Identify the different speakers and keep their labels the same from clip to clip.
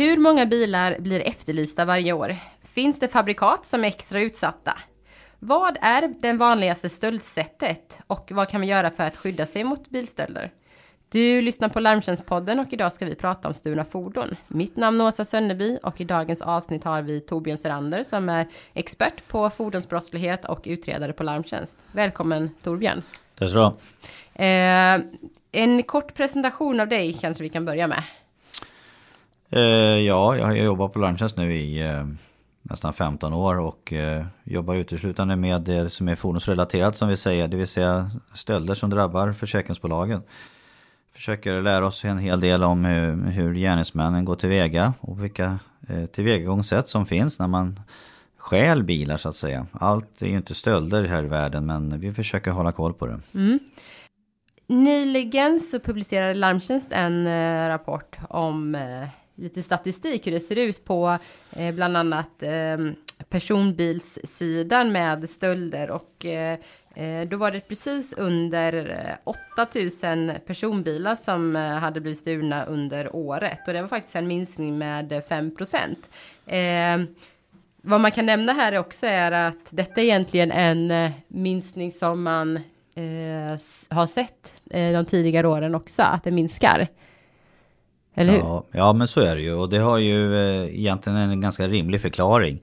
Speaker 1: Hur många bilar blir efterlysta varje år? Finns det fabrikat som är extra utsatta? Vad är det vanligaste stöldsättet och vad kan vi göra för att skydda sig mot bilstölder? Du lyssnar på Larmtjänstpodden och idag ska vi prata om stulna fordon. Mitt namn är Åsa Sönneby och i dagens avsnitt har vi Torbjörn Serander som är expert på fordonsbrottslighet och utredare på Larmtjänst. Välkommen Torbjörn!
Speaker 2: Tack så
Speaker 1: eh, En kort presentation av dig kanske vi kan börja med.
Speaker 2: Eh, ja, jag har jobbat på Larmtjänst nu i eh, nästan 15 år och eh, jobbar uteslutande med det som är fordonsrelaterat som vi säger, det vill säga stölder som drabbar försäkringsbolagen. Försöker lära oss en hel del om hur, hur gärningsmännen går tillväga och vilka eh, tillvägagångssätt som finns när man stjäl bilar så att säga. Allt är ju inte stölder här i världen men vi försöker hålla koll på det. Mm.
Speaker 1: Nyligen så publicerade Larmtjänst en eh, rapport om eh, lite statistik hur det ser ut på eh, bland annat eh, personbilssidan med stölder och eh, eh, då var det precis under eh, 8000 personbilar som eh, hade blivit stulna under året och det var faktiskt en minskning med 5 procent. Ehm, vad man kan nämna här också är att detta är egentligen en minskning som man har sett de tidigare åren också, att det minskar. Eller hur?
Speaker 2: Ja, ja, men så är det ju. Och det har ju eh, egentligen en ganska rimlig förklaring.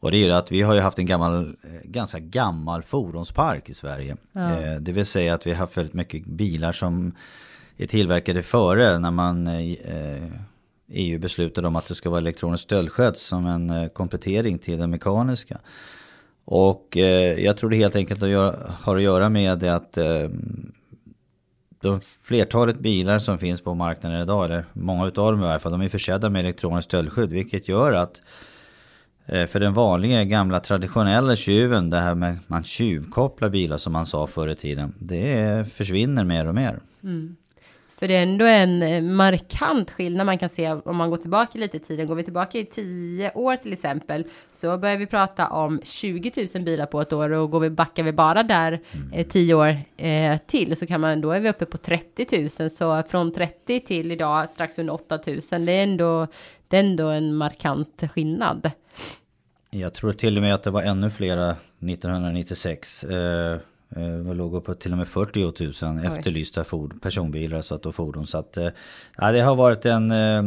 Speaker 2: Och det är ju att vi har ju haft en gammal, eh, ganska gammal fordonspark i Sverige. Ja. Eh, det vill säga att vi har haft väldigt mycket bilar som är tillverkade före när man EU beslutade om att det ska vara elektronisk stöldskjuts som en komplettering till den mekaniska. Och eh, jag tror det helt enkelt att göra, har att göra med det att eh, de flertalet bilar som finns på marknaden idag, eller många utav dem i alla fall, de är försedda med elektroniskt stöldskydd. Vilket gör att eh, för den vanliga gamla traditionella tjuven, det här med man tjuvkopplar bilar som man sa förr i tiden. Det försvinner mer och mer. Mm.
Speaker 1: För det är ändå en eh, markant skillnad man kan se om man går tillbaka lite i tiden. Går vi tillbaka i tio år till exempel så börjar vi prata om 20 000 bilar på ett år och går vi backar vi bara där mm. eh, tio år eh, till så kan man då är vi uppe på 30 000 så från 30 till idag strax under 8 000 det är ändå det är ändå en markant skillnad.
Speaker 2: Jag tror till och med att det var ännu flera 1996. Eh eh, låg på till och med 40 000 Oj. efterlysta ford, personbilar så att, och fordon. Så att, eh, ja, det har varit en eh,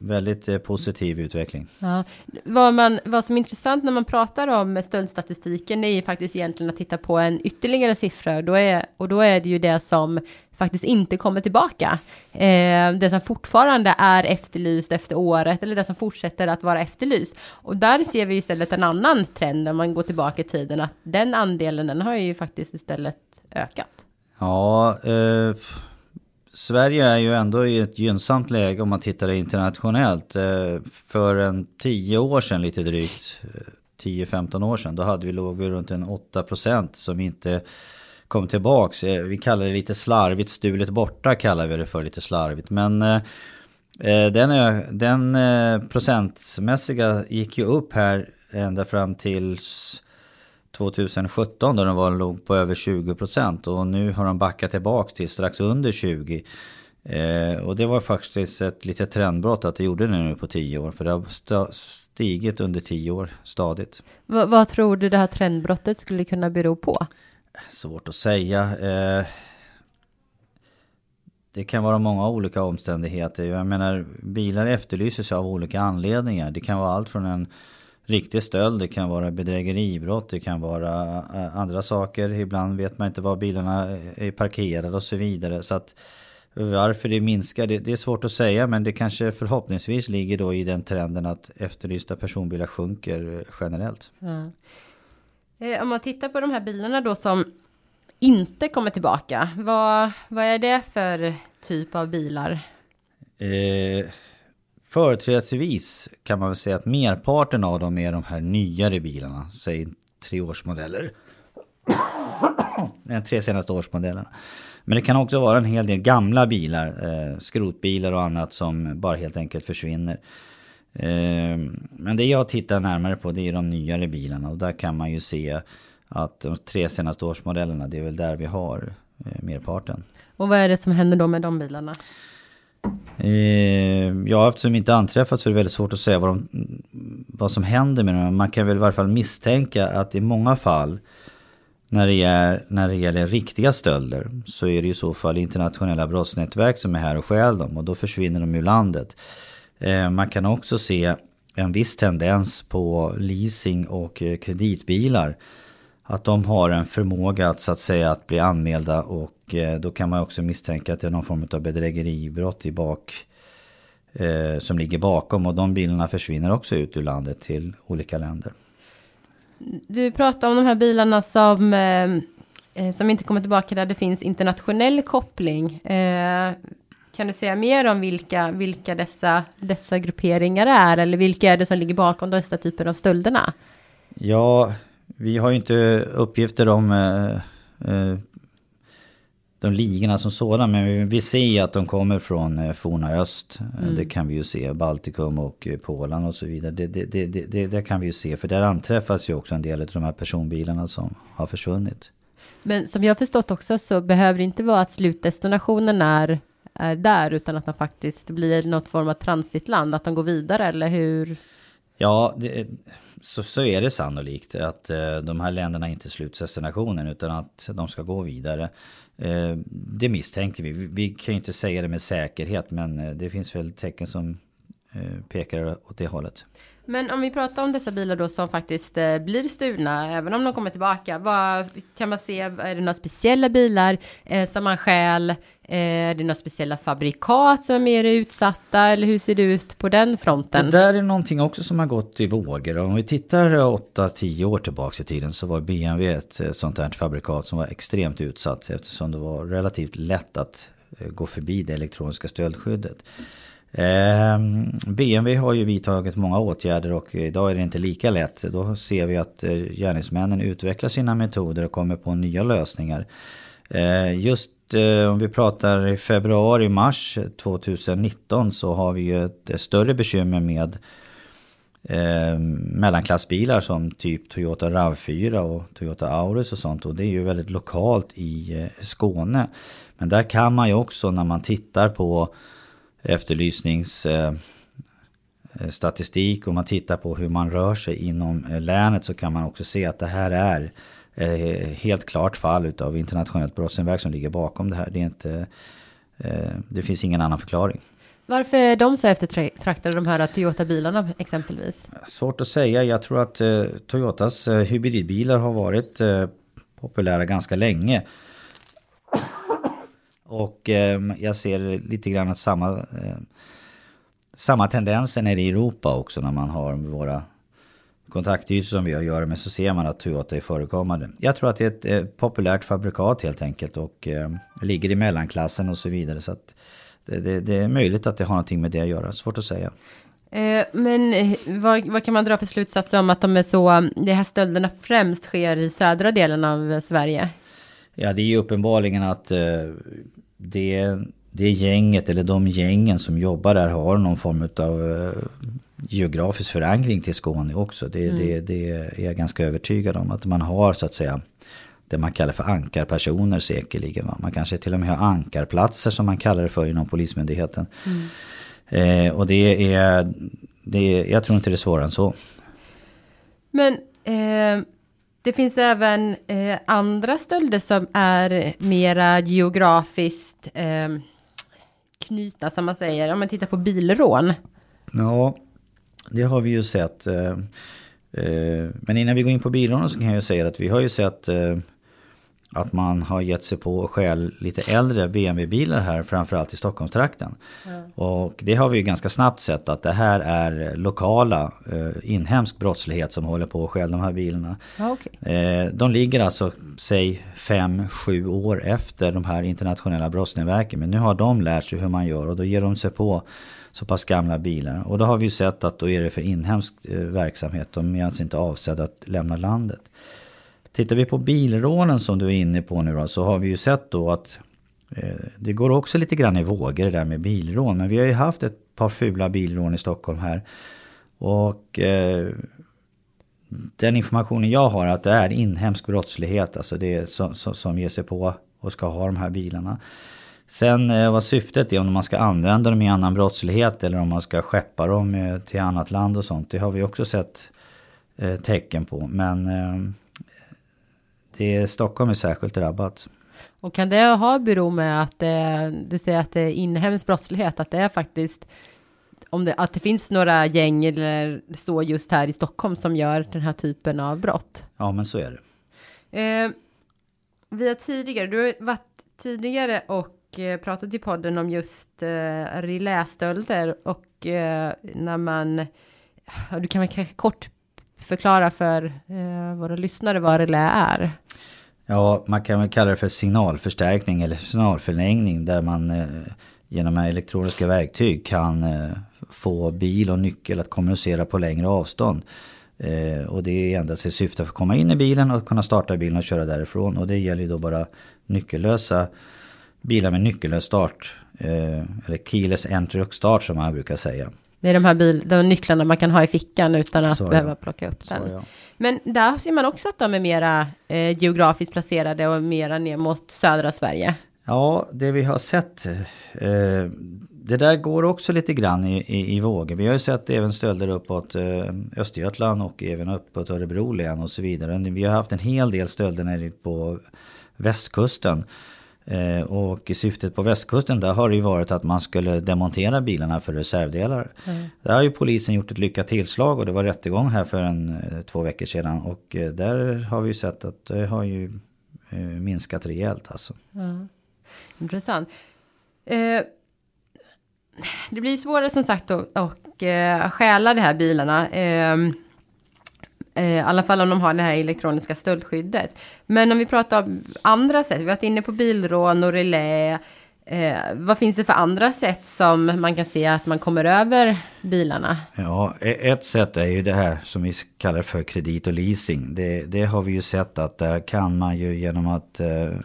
Speaker 2: väldigt positiv utveckling.
Speaker 1: Ja. Vad, man, vad som är intressant när man pratar om stöldstatistiken är ju faktiskt egentligen att titta på en ytterligare siffra. Då är, och då är det ju det som faktiskt inte kommer tillbaka. Eh, det som fortfarande är efterlyst efter året eller det som fortsätter att vara efterlyst. Och där ser vi istället en annan trend när man går tillbaka i tiden att den andelen den har ju faktiskt istället ökat.
Speaker 2: Ja, eh, Sverige är ju ändå i ett gynnsamt läge om man tittar internationellt. Eh, för en 10 år sedan lite drygt, eh, 10-15 år sedan, då hade vi låg vi runt en 8% som inte kom tillbaks. Eh, vi kallar det lite slarvigt, stulet borta kallar vi det för lite slarvigt. Men den, den procentmässiga gick ju upp här ända fram tills 2017 då den var, låg på över 20% och nu har de backat tillbaka till strax under 20%. Eh, och det var faktiskt ett litet trendbrott att det gjorde det nu på 10 år. För det har stigit under 10 år stadigt.
Speaker 1: V vad tror du det här trendbrottet skulle kunna bero på?
Speaker 2: Svårt att säga. Eh, det kan vara många olika omständigheter. Jag menar, bilar efterlyses av olika anledningar. Det kan vara allt från en riktig stöld, det kan vara bedrägeribrott, det kan vara eh, andra saker. Ibland vet man inte var bilarna är parkerade och så vidare. Så att varför det minskar, det, det är svårt att säga. Men det kanske förhoppningsvis ligger då i den trenden att efterlysta personbilar sjunker generellt. Mm.
Speaker 1: Eh, om man tittar på de här bilarna då som inte kommer tillbaka. Vad, vad är det för typ av bilar?
Speaker 2: Eh, företrädesvis kan man väl säga att merparten av dem är de här nyare bilarna. Säg treårsmodeller. De tre senaste årsmodellerna. Men det kan också vara en hel del gamla bilar, eh, skrotbilar och annat som bara helt enkelt försvinner. Eh, men det jag tittar närmare på det är de nyare bilarna och där kan man ju se att de tre senaste årsmodellerna det är väl där vi har eh, merparten.
Speaker 1: Och vad är det som händer då med de bilarna?
Speaker 2: Eh, ja, eftersom de inte anträffats så är det väldigt svårt att säga vad, de, vad som händer med dem. Man kan väl i varje fall misstänka att i många fall när det, är, när det gäller riktiga stölder så är det i så fall internationella brottsnätverk som är här och stjäl dem och då försvinner de ur landet. Eh, man kan också se en viss tendens på leasing och eh, kreditbilar. Att de har en förmåga att så att säga att bli anmälda och eh, då kan man också misstänka att det är någon form av bedrägeribrott i bak eh, som ligger bakom och de bilarna försvinner också ut ur landet till olika länder.
Speaker 1: Du pratar om de här bilarna som, eh, som inte kommer tillbaka där det finns internationell koppling. Kan du säga mer om vilka, vilka dessa, dessa grupperingar är? Eller vilka är det som ligger bakom dessa typer av stölderna?
Speaker 2: Ja, vi har ju inte uppgifter om eh, eh, de ligorna som sådana. Men vi ser att de kommer från eh, forna öst. Mm. Det kan vi ju se. Baltikum och Polen och så vidare. Det, det, det, det, kan vi ju se. För där anträffas ju också en del av de här personbilarna som har försvunnit.
Speaker 1: Men som jag förstått också så behöver det inte vara att slutdestinationen är, är där. Utan att man faktiskt blir något form av transitland. Att de går vidare eller hur?
Speaker 2: Ja, det, så, så är det sannolikt att eh, de här länderna inte är slutdestinationen utan att de ska gå vidare. Eh, det misstänker vi. Vi kan ju inte säga det med säkerhet men eh, det finns väl tecken som eh, pekar åt det hållet.
Speaker 1: Men om vi pratar om dessa bilar då som faktiskt eh, blir stulna, även om de kommer tillbaka, vad kan man se? Är det några speciella bilar som man stjäl? Eh, är det några speciella fabrikat som är mer utsatta? Eller hur ser det ut på den fronten?
Speaker 2: Det där är någonting också som har gått i vågor. Om vi tittar 8-10 år tillbaka i tiden så var BMW ett eh, sånt här fabrikat som var extremt utsatt eftersom det var relativt lätt att eh, gå förbi det elektroniska stöldskyddet. Eh, BMW har ju vidtagit många åtgärder och idag är det inte lika lätt. Då ser vi att eh, gärningsmännen utvecklar sina metoder och kommer på nya lösningar. Eh, just Eh, om vi pratar i februari, mars 2019 så har vi ju ett större bekymmer med eh, mellanklassbilar som typ Toyota RAV4 och Toyota Auris och sånt. Och det är ju väldigt lokalt i eh, Skåne. Men där kan man ju också när man tittar på efterlysningsstatistik eh, eh, och man tittar på hur man rör sig inom länet så kan man också se att det här är helt klart fall av internationellt brottsnätverk som ligger bakom det här. Det, är inte, eh, det finns ingen annan förklaring.
Speaker 1: Varför är de så eftertraktade, de här Toyota-bilarna exempelvis?
Speaker 2: Svårt att säga. Jag tror att Toyotas hybridbilar har varit populära ganska länge. Och eh, jag ser lite grann att samma, eh, samma tendenser nere i Europa också när man har våra kontaktytor som vi har att göra med så ser man att Toyota är förekommande. Jag tror att det är ett eh, populärt fabrikat helt enkelt och eh, ligger i mellanklassen och så vidare. Så att det, det, det, är möjligt att det har någonting med det att göra, svårt att säga.
Speaker 1: Eh, men eh, vad, vad, kan man dra för slutsatser om att de är så, de här stölderna främst sker i södra delen av Sverige?
Speaker 2: Ja, det är ju uppenbarligen att eh, det, det gänget eller de gängen som jobbar där har någon form av eh, geografisk förankring till Skåne också. Det, mm. det, det är jag ganska övertygad om. Att man har så att säga det man kallar för ankarpersoner säkerligen. Va? Man kanske till och med har ankarplatser som man kallar det för inom Polismyndigheten. Mm. Eh, och det är, det är, jag tror inte det är svårare än så.
Speaker 1: Men eh, det finns även eh, andra stölder som är mera geografiskt eh, knutna, som man säger. Om man tittar på bilrån.
Speaker 2: Ja, det har vi ju sett. Eh, eh men innan vi går in på bilrån så kan jag säga att vi har ju sett eh, att man har gett sig på att stjäl lite äldre BMW-bilar här, framförallt i Stockholmstrakten. Mm. Och det har vi ju ganska snabbt sett att det här är lokala, eh, inhemsk brottslighet som håller på att stjäla de här bilarna.
Speaker 1: Ah, okay.
Speaker 2: eh, de ligger alltså, säg fem, sju år efter de här internationella brottsnätverken. Men nu har de lärt sig hur man gör och då ger de sig på så pass gamla bilar. Och då har vi ju sett att då är det för inhemsk eh, verksamhet. De är alltså inte avsedda att lämna landet. Tittar vi på bilrånen som du är inne på nu då, så har vi ju sett då att eh, det går också lite grann i vågor det där med bilrån. Men vi har ju haft ett par fula bilrån i Stockholm här. Och eh, den informationen jag har att det är inhemsk brottslighet, alltså det är som, som, som ger sig på och ska ha de här bilarna. Sen eh, vad syftet är, om man ska använda dem i annan brottslighet eller om man ska skeppa dem eh, till annat land och sånt. Det har vi också sett eh, tecken på. Men det, Stockholm är särskilt drabbat.
Speaker 1: Och kan det ha bero med att det, du säger att det är inhemsk brottslighet, att det är faktiskt om det, att det finns några gäng eller så just här i Stockholm som gör den här typen av brott?
Speaker 2: Ja, men så är det.
Speaker 1: Vi har tidigare, du har varit tidigare och Eh, pratat i podden om just eh, relästölder och eh, när man, du kan väl kanske kort förklara för eh, våra lyssnare vad relä är?
Speaker 2: Ja, man kan väl kalla det för signalförstärkning eller signalförlängning där man eh, genom elektroniska verktyg kan eh, få bil och nyckel att kommunicera på längre avstånd. Eh, och det är endast i syfte att komma in i bilen och kunna starta bilen och köra därifrån. Och det gäller ju då bara nyckellösa bilar med nyckellös start. Eh, eller keyless entry och start som man brukar säga.
Speaker 1: Det är de här bil, de nycklarna man kan ha i fickan utan att
Speaker 2: Så, ja.
Speaker 1: behöva plocka upp den.
Speaker 2: Så, ja.
Speaker 1: Men där ser man också att de är mera eh, geografiskt placerade och mera ner mot södra Sverige.
Speaker 2: Ja, det vi har sett. Eh, det där går också lite grann i, i, i vågor. Vi har ju sett även stölder uppåt eh, Östergötland och även uppåt Örebro län och så vidare. Vi har haft en hel del stölder nere på västkusten. Eh, och syftet på västkusten där har det ju varit att man skulle demontera bilarna för reservdelar.
Speaker 1: Mm.
Speaker 2: Där har ju polisen gjort ett lyckat tillslag och det var rättegång här för en, eh, två veckor sedan. Och eh, där har vi ju sett att det har ju minskat rejält alltså.
Speaker 1: Ja. Intressant. Eh, det blir svårare som sagt att och, eh, stjäla de här bilarna. Eh, eh, I alla fall om de har det här elektroniska stöldskyddet. Men om vi pratar om andra sätt. Vi har varit inne på bilrån och relä. Eh, vad finns det för andra sätt som man kan se att man kommer över bilarna?
Speaker 2: Ja, e- ett sätt är ju det här som vi kallar för kredit och leasing. Det, det har vi ju sett att där kan man ju genom att Eh,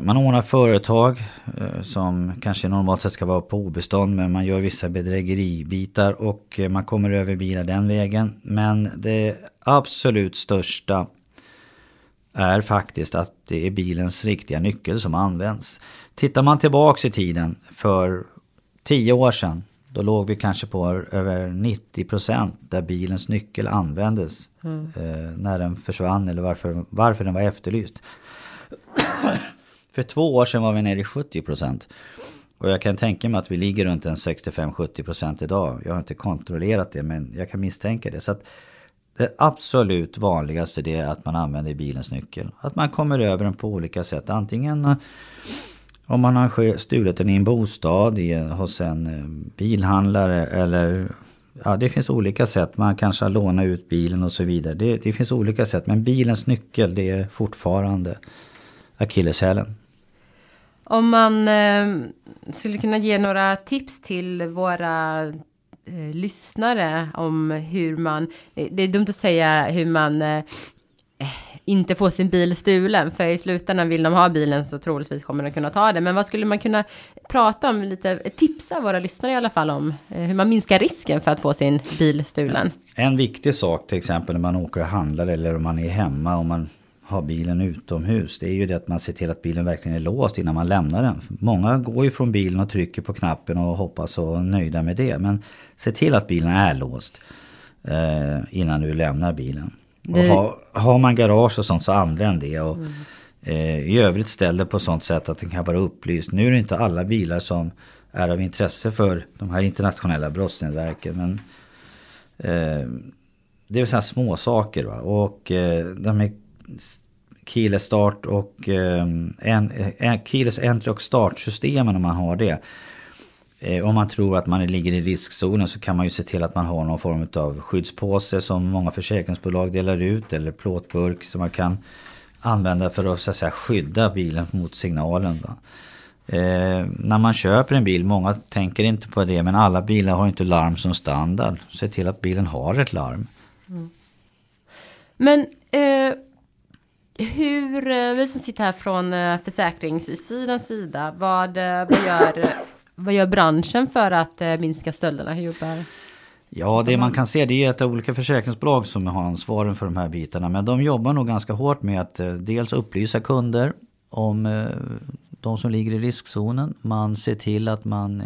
Speaker 2: man ordnar företag eh, som kanske normalt sett ska vara på obestånd men man gör vissa bedrägeribitar och eh, man kommer över bilar den vägen. Men det absolut största är faktiskt att det är bilens riktiga nyckel som används. Tittar man tillbaks i tiden för tio år sedan då låg vi kanske på över 90% där bilens nyckel användes
Speaker 1: Mm.
Speaker 2: eh, när den försvann eller varför, varför den var efterlyst. För två år sedan var vi nere i 70 procent. Och jag kan tänka mig att vi ligger runt en 65-70 procent idag. Jag har inte kontrollerat det men jag kan misstänka det. Så att det absolut vanligaste det är att man använder bilens nyckel. Att man kommer över den på olika sätt. Antingen eh, om man har stulit den i en bostad, i, hos en eh, bilhandlare eller Ja, det finns olika sätt. Man kanske har lånat ut bilen och så vidare. Det, det finns olika sätt. Men bilens nyckel det är fortfarande akilleshälen.
Speaker 1: Om man eh, skulle kunna ge några tips till våra eh, lyssnare om hur man, eh, det, är dumt att säga hur man eh, eh, inte får sin bil stulen, för i slutändan vill de ha bilen så troligtvis kommer de kunna ta det. Men vad skulle man kunna prata om, lite eh, tipsa våra lyssnare i alla fall om, eh, hur man minskar risken för att få sin bil stulen?
Speaker 2: En viktig sak till exempel när man åker och handlar eller om man är hemma och man har bilen utomhus. Det är ju det att man ser till att bilen verkligen är låst innan man lämnar den. Många går ju från bilen och trycker på knappen och hoppas och är nöjda med det. Men se till att bilen är låst eh, innan du lämnar bilen.
Speaker 1: Det-
Speaker 2: Och har, har man garage och sånt så använd det. Och, eh, I övrigt ställ det på sånt sätt att den kan vara upplyst. Nu är det inte alla bilar som är av intresse för de här internationella brottsnätverken. Men eh, det är sådana små saker va. Och eh, de är keyless start och ehm, en, en, keyless entry och startsystemen om man har det. Eh, om man tror att man ligger i riskzonen så kan man ju se till att man har någon form av skyddspåse som många försäkringsbolag delar ut eller plåtburk som man kan använda för att, så att säga, skydda bilen mot signalen. Eh, när man köper en bil, många tänker inte på det men alla bilar har inte larm som standard. Se till att bilen har ett larm. Mm.
Speaker 1: Men eh, hur, eh, vi som sitter här från eh, försäkringssidans sida, vad, eh, vad, gör, vad gör branschen för att minska stölderna? Hur jobbar?
Speaker 2: Ja, det man kan se det är att det är olika försäkringsbolag som har ansvaren för de här bitarna. Men de jobbar nog ganska hårt med att dels upplysa kunder om de som ligger i riskzonen. Man ser till att man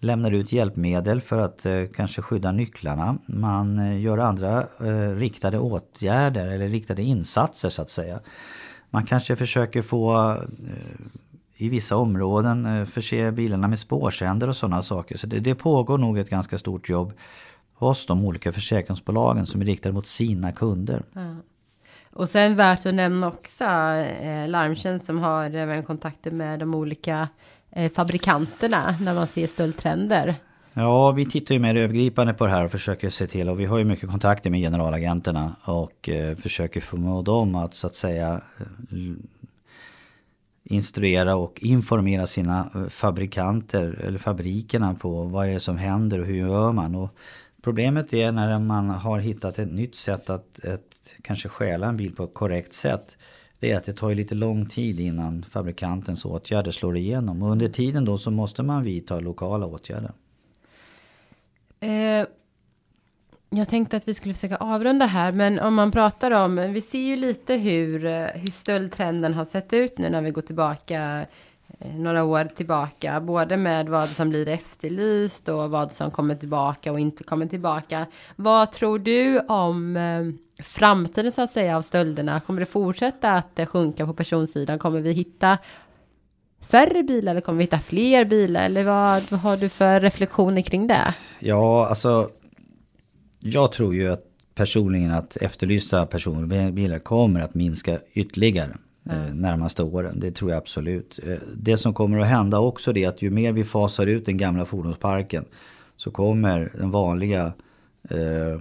Speaker 2: lämnar ut hjälpmedel för att eh, kanske skydda nycklarna. Man eh, gör andra eh, riktade åtgärder eller riktade insatser så att säga. Man kanske försöker få i vissa områden förse bilarna med spårsändare och sådana saker. Så det, det pågår nog ett ganska stort jobb hos de olika försäkringsbolagen som är riktade mot sina kunder. Mm.
Speaker 1: Och sen värt att nämna också eh, Larmtjänst som har även kontakter med de olika Eh, fabrikanterna när man ser stöldtrender.
Speaker 2: Ja, vi tittar ju mer övergripande på det här och försöker se till och vi har ju mycket kontakter med generalagenterna och eh, försöker förmå dem att så att säga eh, instruera och informera sina eh, fabrikanter eller fabrikerna på vad är det som händer och hur gör man. Och Problemet är när man har hittat ett nytt sätt att, att kanske stjäla en bil på ett korrekt sätt. Det är att det tar lite lång tid innan fabrikantens åtgärder slår igenom. Och under tiden då så måste man vidta lokala åtgärder.
Speaker 1: Eh, jag tänkte att vi skulle försöka avrunda här, men om man pratar om, vi ser ju lite hur, eh, hur stöldtrenden har sett ut nu när vi går tillbaka Eh, några år tillbaka, både med vad som blir efterlyst och vad som kommer tillbaka och inte kommer tillbaka. Vad tror du om eh, framtiden så att säga av stölderna? Kommer det fortsätta att eh, sjunka på personsidan? Kommer vi hitta färre bilar eller kommer vi hitta fler bilar? Eller vad, vad har du för reflektioner kring det?
Speaker 2: Ja, alltså jag tror ju att personligen att efterlysta personbilar kommer att minska ytterligare mm. närmaste åren. Det tror jag absolut. Eh, det som kommer att hända också är att ju mer vi fasar ut den gamla fordonsparken så kommer den vanliga eh,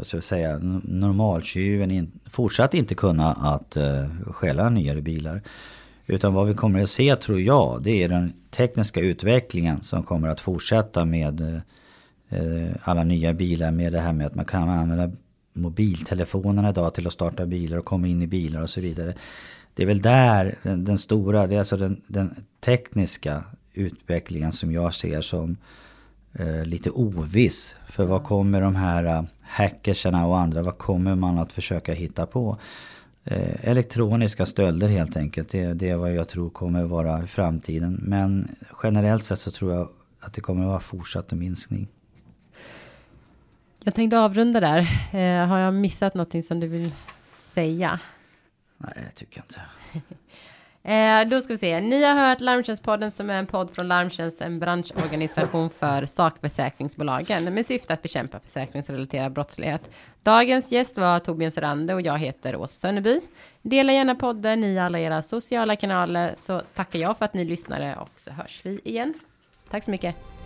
Speaker 2: vad ska jag säga, normaltjuven in, fortsatt inte kunna att eh, stjäla nyare bilar. Utan vad vi kommer att se tror jag det är den tekniska utvecklingen som kommer att fortsätta med eh, eh alla nya bilar. Med det här med att man kan använda mobiltelefonerna idag till att starta bilar och komma in i bilar och så vidare det är väl där den, den stora, det är alltså den, den, tekniska utvecklingen som jag ser som eh, lite oviss. För vad kommer de här hackerserna hackersarna och andra, vad kommer man att försöka hitta på? Eh, elektroniska stölder helt enkelt, det, det är vad jag tror kommer vara i framtiden. Men generellt sett så tror jag att det kommer att vara fortsatt minskning.
Speaker 1: Jag tänkte avrunda där. Eh, har jag missat någonting som du vill säga?
Speaker 2: Nej, det tycker jag inte.
Speaker 1: Eh, då ska vi se. Ni har hört Larmtjänstpodden som är en podd från Larmtjänst, en branschorganisation för sakförsäkringsbolagen med syfte att bekämpa försäkringsrelaterad brottslighet. Dagens gäst var Torbjörn Serander och jag heter Åsa Sönneby. Dela gärna podden i alla era sociala kanaler så tackar jag för att ni lyssnade och så hörs vi igen. Tack så mycket.